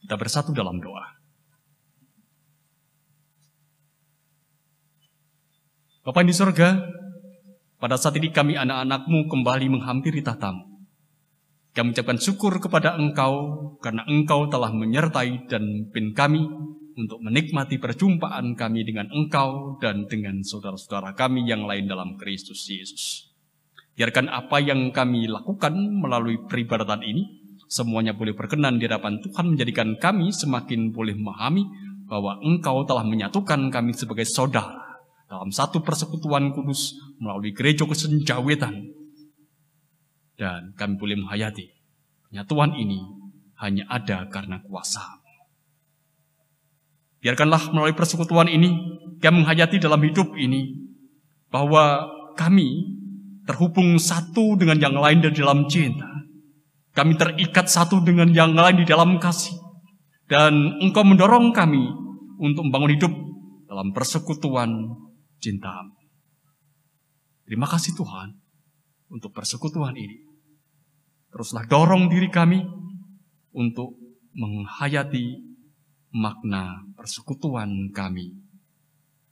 Kita bersatu dalam doa. Bapak di surga, pada saat ini kami anak-anakmu kembali menghampiri tahtamu. Kami mengucapkan syukur kepada engkau karena engkau telah menyertai dan memimpin kami untuk menikmati perjumpaan kami dengan engkau dan dengan saudara-saudara kami yang lain dalam Kristus Yesus. Biarkan apa yang kami lakukan melalui peribadatan ini, semuanya boleh berkenan di hadapan Tuhan menjadikan kami semakin boleh memahami bahwa engkau telah menyatukan kami sebagai saudara dalam satu persekutuan kudus melalui gereja kesenjawetan. Dan kami boleh menghayati penyatuan ini hanya ada karena kuasa. Biarkanlah melalui persekutuan ini kami menghayati dalam hidup ini bahwa kami terhubung satu dengan yang lain di dalam cinta. Kami terikat satu dengan yang lain di dalam kasih. Dan engkau mendorong kami untuk membangun hidup dalam persekutuan cinta. Terima kasih Tuhan untuk persekutuan ini. Teruslah dorong diri kami untuk menghayati makna persekutuan kami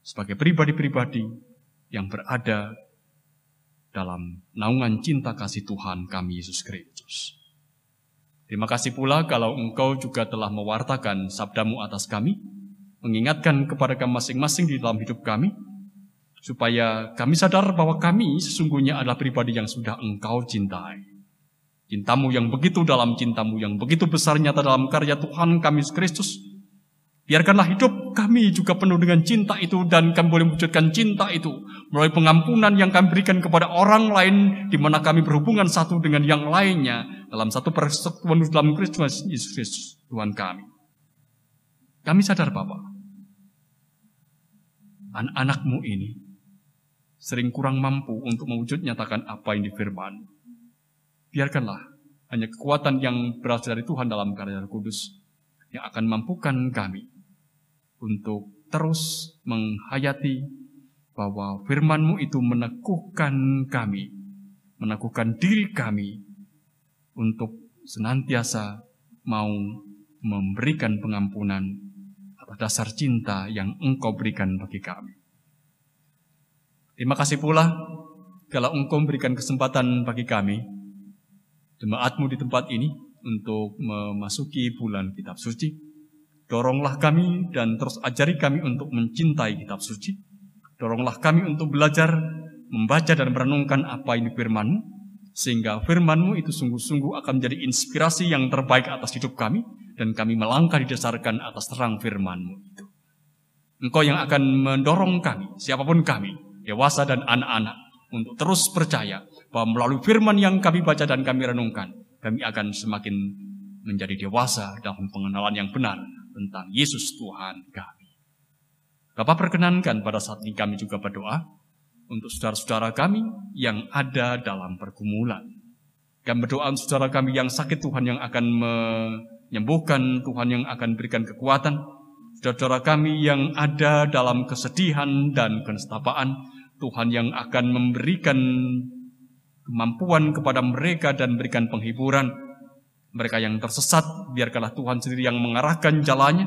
sebagai pribadi-pribadi yang berada dalam naungan cinta kasih Tuhan kami Yesus Kristus. Terima kasih pula kalau engkau juga telah mewartakan sabdamu atas kami, mengingatkan kepada kami masing-masing di dalam hidup kami, supaya kami sadar bahwa kami sesungguhnya adalah pribadi yang sudah engkau cintai. Cintamu yang begitu dalam cintamu yang begitu besar nyata dalam karya Tuhan kami Kristus. Biarkanlah hidup kami juga penuh dengan cinta itu dan kami boleh mewujudkan cinta itu melalui pengampunan yang kami berikan kepada orang lain di mana kami berhubungan satu dengan yang lainnya dalam satu persekutuan dalam Kristus Yesus Tuhan kami. Kami sadar Bapak, anak-anakmu ini sering kurang mampu untuk mewujud nyatakan apa yang difirman. Biarkanlah hanya kekuatan yang berasal dari Tuhan dalam karya kudus yang akan mampukan kami untuk terus menghayati bahwa firmanmu itu meneguhkan kami, meneguhkan diri kami untuk senantiasa mau memberikan pengampunan atas dasar cinta yang engkau berikan bagi kami. Terima kasih pula kalau engkau memberikan kesempatan bagi kami, jemaatmu di tempat ini, untuk memasuki bulan kitab suci. Doronglah kami dan terus ajari kami untuk mencintai kitab suci. Doronglah kami untuk belajar, membaca dan merenungkan apa ini firmanmu, sehingga firmanmu itu sungguh-sungguh akan menjadi inspirasi yang terbaik atas hidup kami, dan kami melangkah didasarkan atas terang firmanmu itu. Engkau yang akan mendorong kami, siapa pun kami, dewasa dan anak-anak untuk terus percaya bahwa melalui firman yang kami baca dan kami renungkan, kami akan semakin menjadi dewasa dalam pengenalan yang benar tentang Yesus Tuhan kami. Bapak perkenankan pada saat ini kami juga berdoa untuk saudara-saudara kami yang ada dalam pergumulan. Kami berdoa untuk saudara kami yang sakit Tuhan yang akan menyembuhkan, Tuhan yang akan berikan kekuatan. Saudara-saudara kami yang ada dalam kesedihan dan kenestapaan, Tuhan yang akan memberikan kemampuan kepada mereka dan berikan penghiburan. Mereka yang tersesat, biarkanlah Tuhan sendiri yang mengarahkan jalannya.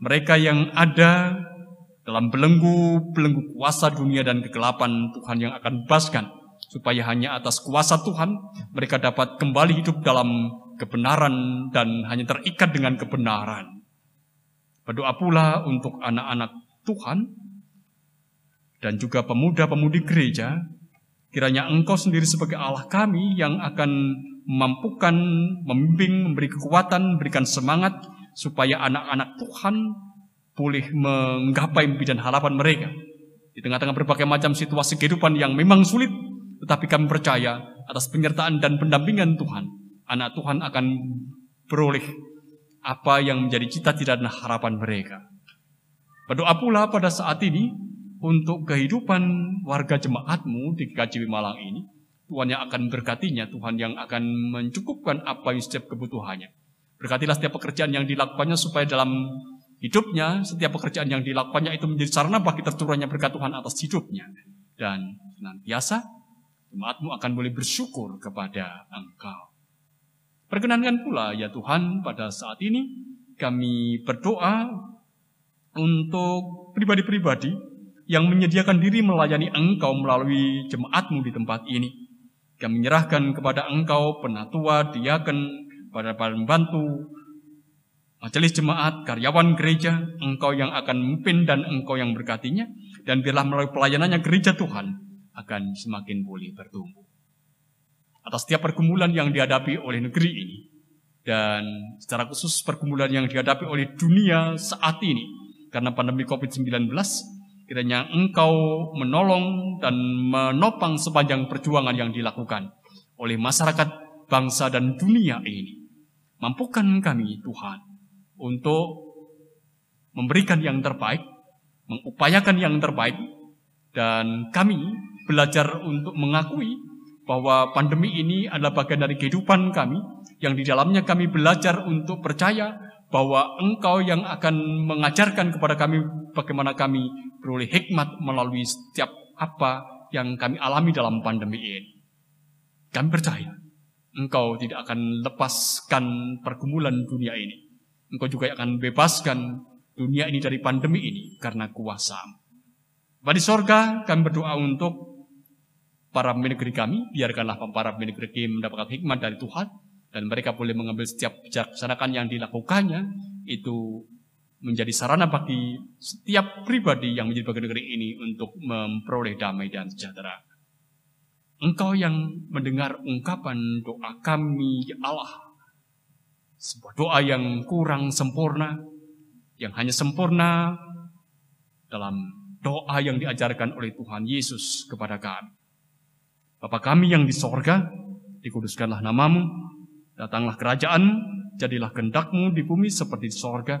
Mereka yang ada dalam belenggu-belenggu kuasa dunia dan kegelapan, Tuhan yang akan bebaskan. Supaya hanya atas kuasa Tuhan, mereka dapat kembali hidup dalam kebenaran dan hanya terikat dengan kebenaran. Berdoa pula untuk anak-anak Tuhan dan juga pemuda-pemudi gereja, kiranya engkau sendiri sebagai Allah kami yang akan memampukan, membimbing, memberi kekuatan, memberikan semangat, supaya anak-anak Tuhan boleh menggapai mimpi dan harapan mereka. Di tengah-tengah berbagai macam situasi kehidupan yang memang sulit, tetapi kami percaya atas penyertaan dan pendampingan Tuhan, anak Tuhan akan beroleh apa yang menjadi cita-cita dan harapan mereka. Berdoa pula pada saat ini untuk kehidupan warga jemaatmu di KJW Malang ini, Tuhan yang akan berkatinya, Tuhan yang akan mencukupkan apa yang setiap kebutuhannya. Berkatilah setiap pekerjaan yang dilakukannya supaya dalam hidupnya, setiap pekerjaan yang dilakukannya itu menjadi sarana bagi terturunnya berkat Tuhan atas hidupnya. Dan senantiasa jemaatmu akan boleh bersyukur kepada engkau. Perkenankan pula ya Tuhan pada saat ini kami berdoa untuk pribadi-pribadi yang menyediakan diri melayani Engkau melalui jemaatmu di tempat ini. Kami menyerahkan kepada Engkau penatua, diaken, para pembantu, majelis jemaat, karyawan gereja, Engkau yang akan memimpin dan Engkau yang berkatinya, dan biarlah melalui pelayanannya gereja Tuhan akan semakin boleh bertumbuh. Atas setiap pergumulan yang dihadapi oleh negeri ini dan secara khusus pergumulan yang dihadapi oleh dunia saat ini karena pandemi COVID-19 kiranya engkau menolong dan menopang sepanjang perjuangan yang dilakukan oleh masyarakat bangsa dan dunia ini. Mampukan kami Tuhan untuk memberikan yang terbaik mengupayakan yang terbaik dan kami belajar untuk mengakui bahwa pandemi ini adalah bagian dari kehidupan kami. Yang di dalamnya kami belajar untuk percaya bahwa Engkau yang akan mengajarkan kepada kami bagaimana kami beroleh hikmat melalui setiap apa yang kami alami dalam pandemi ini. Kami percaya Engkau tidak akan lepaskan pergumulan dunia ini. Engkau juga akan bebaskan dunia ini dari pandemi ini karena kuasa. Pada sorga kami berdoa untuk para pemimpin negeri kami, biarkanlah para pemimpin negeri kami mendapatkan hikmat dari Tuhan, dan mereka boleh mengambil setiap bijaksanakan yang dilakukannya, itu menjadi sarana bagi setiap pribadi yang menjadi bagian negeri ini untuk memperoleh damai dan sejahtera. Engkau yang mendengar ungkapan doa kami, ya Allah, sebuah doa yang kurang sempurna, yang hanya sempurna dalam doa yang diajarkan oleh Tuhan Yesus kepada kami. Bapa kami yang di sorga, dikuduskanlah namamu, datanglah kerajaan, jadilah kehendakmu di bumi seperti di sorga.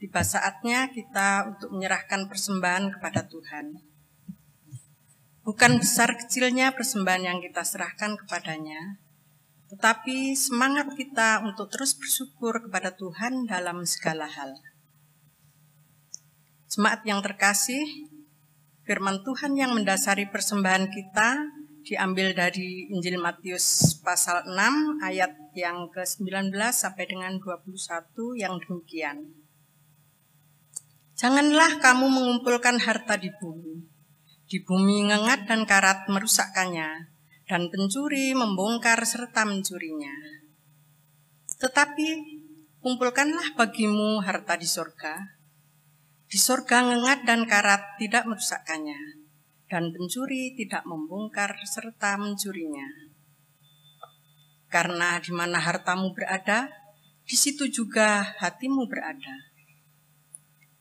tiba saatnya kita untuk menyerahkan persembahan kepada Tuhan. Bukan besar kecilnya persembahan yang kita serahkan kepadanya, tetapi semangat kita untuk terus bersyukur kepada Tuhan dalam segala hal. Jemaat yang terkasih, firman Tuhan yang mendasari persembahan kita diambil dari Injil Matius pasal 6 ayat yang ke-19 sampai dengan 21 yang demikian. Janganlah kamu mengumpulkan harta di bumi. Di bumi ngengat dan karat merusakkannya, dan pencuri membongkar serta mencurinya. Tetapi kumpulkanlah bagimu harta di sorga, di surga ngengat dan karat tidak merusakkannya, dan pencuri tidak membongkar serta mencurinya. Karena di mana hartamu berada, di situ juga hatimu berada.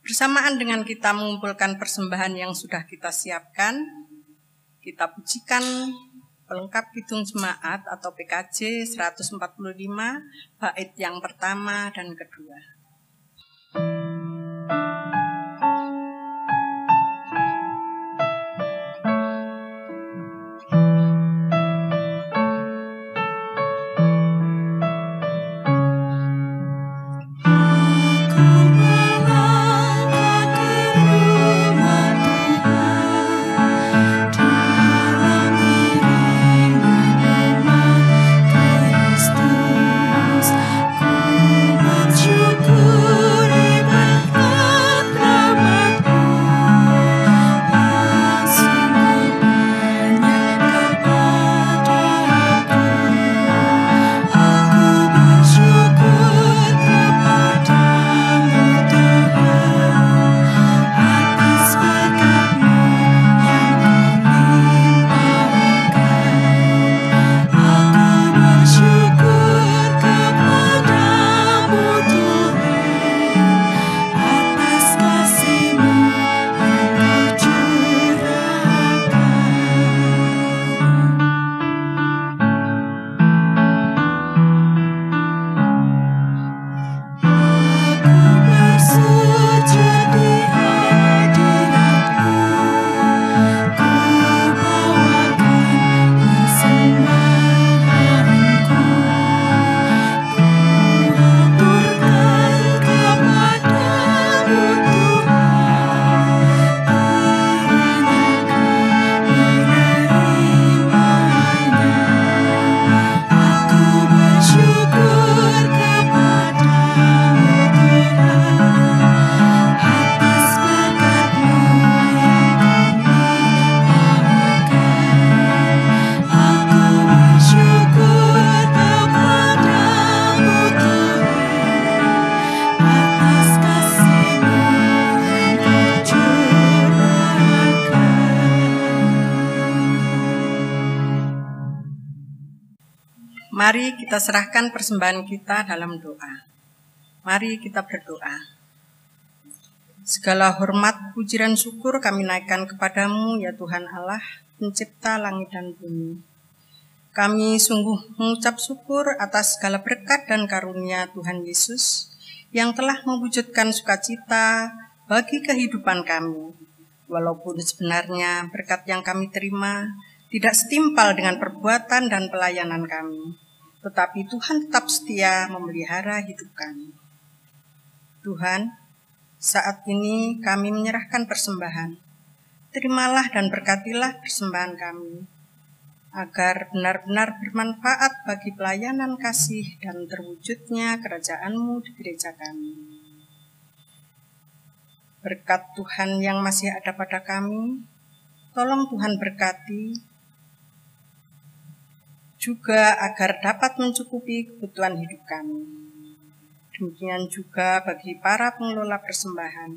Bersamaan dengan kita mengumpulkan persembahan yang sudah kita siapkan, kita pujikan pelengkap hitung jemaat atau PKJ 145 bait yang pertama dan kedua. Mari serahkan persembahan kita dalam doa. Mari kita berdoa. Segala hormat, puji dan syukur kami naikkan kepadamu ya Tuhan Allah, pencipta langit dan bumi. Kami sungguh mengucap syukur atas segala berkat dan karunia Tuhan Yesus yang telah mewujudkan sukacita bagi kehidupan kami. Walaupun sebenarnya berkat yang kami terima tidak setimpal dengan perbuatan dan pelayanan kami, tetapi Tuhan tetap setia memelihara hidup kami. Tuhan, saat ini kami menyerahkan persembahan. Terimalah dan berkatilah persembahan kami, agar benar-benar bermanfaat bagi pelayanan kasih dan terwujudnya kerajaan-Mu di gereja kami. Berkat Tuhan yang masih ada pada kami, tolong Tuhan berkati juga agar dapat mencukupi kebutuhan hidup kami. Demikian juga bagi para pengelola persembahan.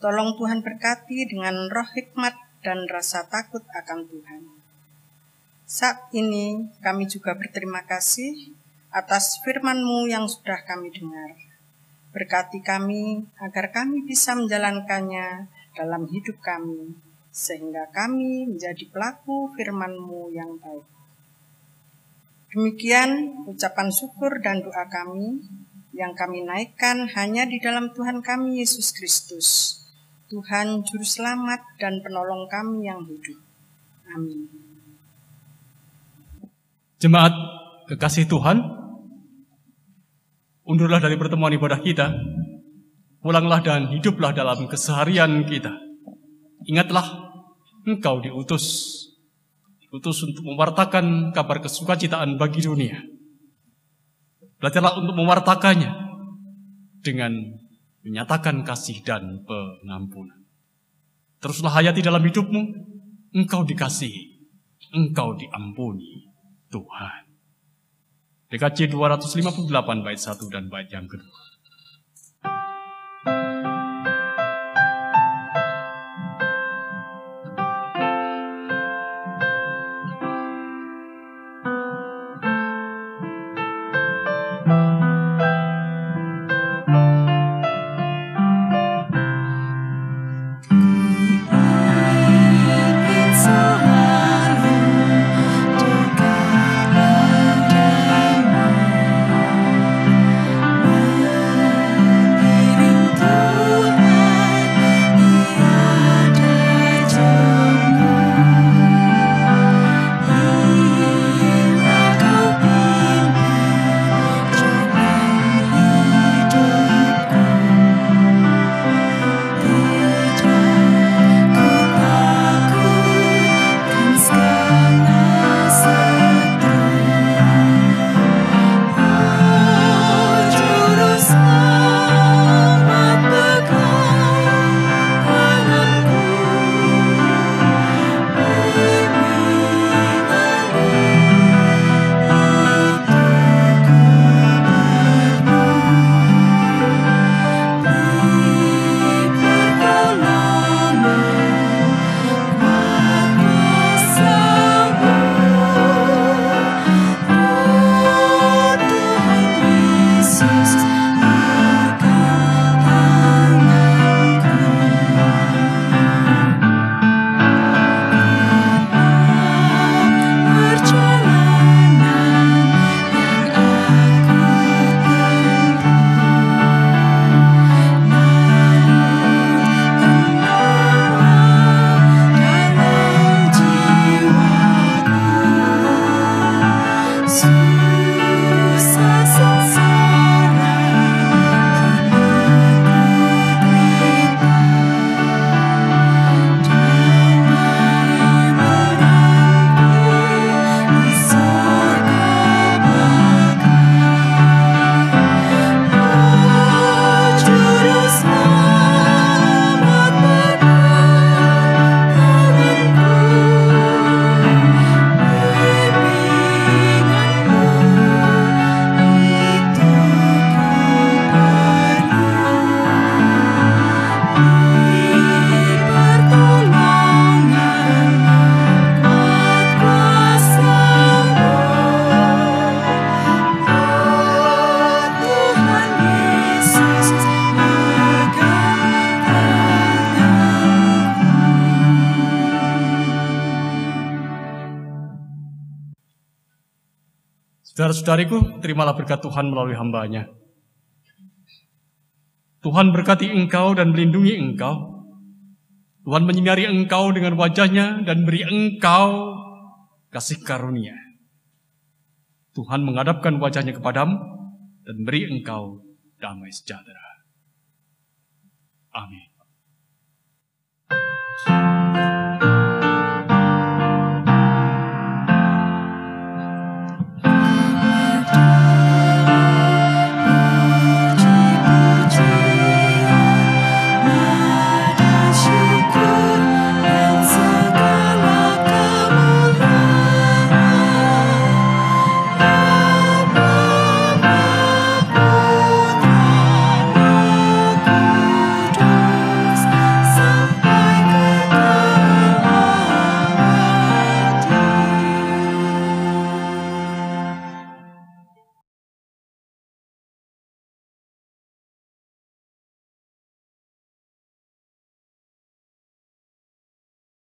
Tolong Tuhan berkati dengan roh hikmat dan rasa takut akan Tuhan. Saat ini kami juga berterima kasih atas firman-Mu yang sudah kami dengar. Berkati kami agar kami bisa menjalankannya dalam hidup kami, sehingga kami menjadi pelaku firman-Mu yang baik. Demikian ucapan syukur dan doa kami yang kami naikkan hanya di dalam Tuhan kami Yesus Kristus, Tuhan Juru Selamat dan Penolong kami yang hidup. Amin.
Jemaat kekasih Tuhan, undurlah dari pertemuan ibadah kita, pulanglah dan hiduplah dalam keseharian kita. Ingatlah, engkau diutus Utus untuk mewartakan kabar kesukacitaan bagi dunia. Belajarlah untuk mewartakannya dengan menyatakan kasih dan pengampunan. Teruslah hayati dalam hidupmu, engkau dikasihi, engkau diampuni Tuhan. DKC 258 bait 1 dan bait yang kedua. Saudara-saudariku, terimalah berkat Tuhan melalui hambanya. Tuhan berkati engkau dan melindungi engkau. Tuhan menyinari engkau dengan wajahnya dan beri engkau kasih karunia. Tuhan menghadapkan wajahnya kepadamu dan beri engkau damai sejahtera. Amin.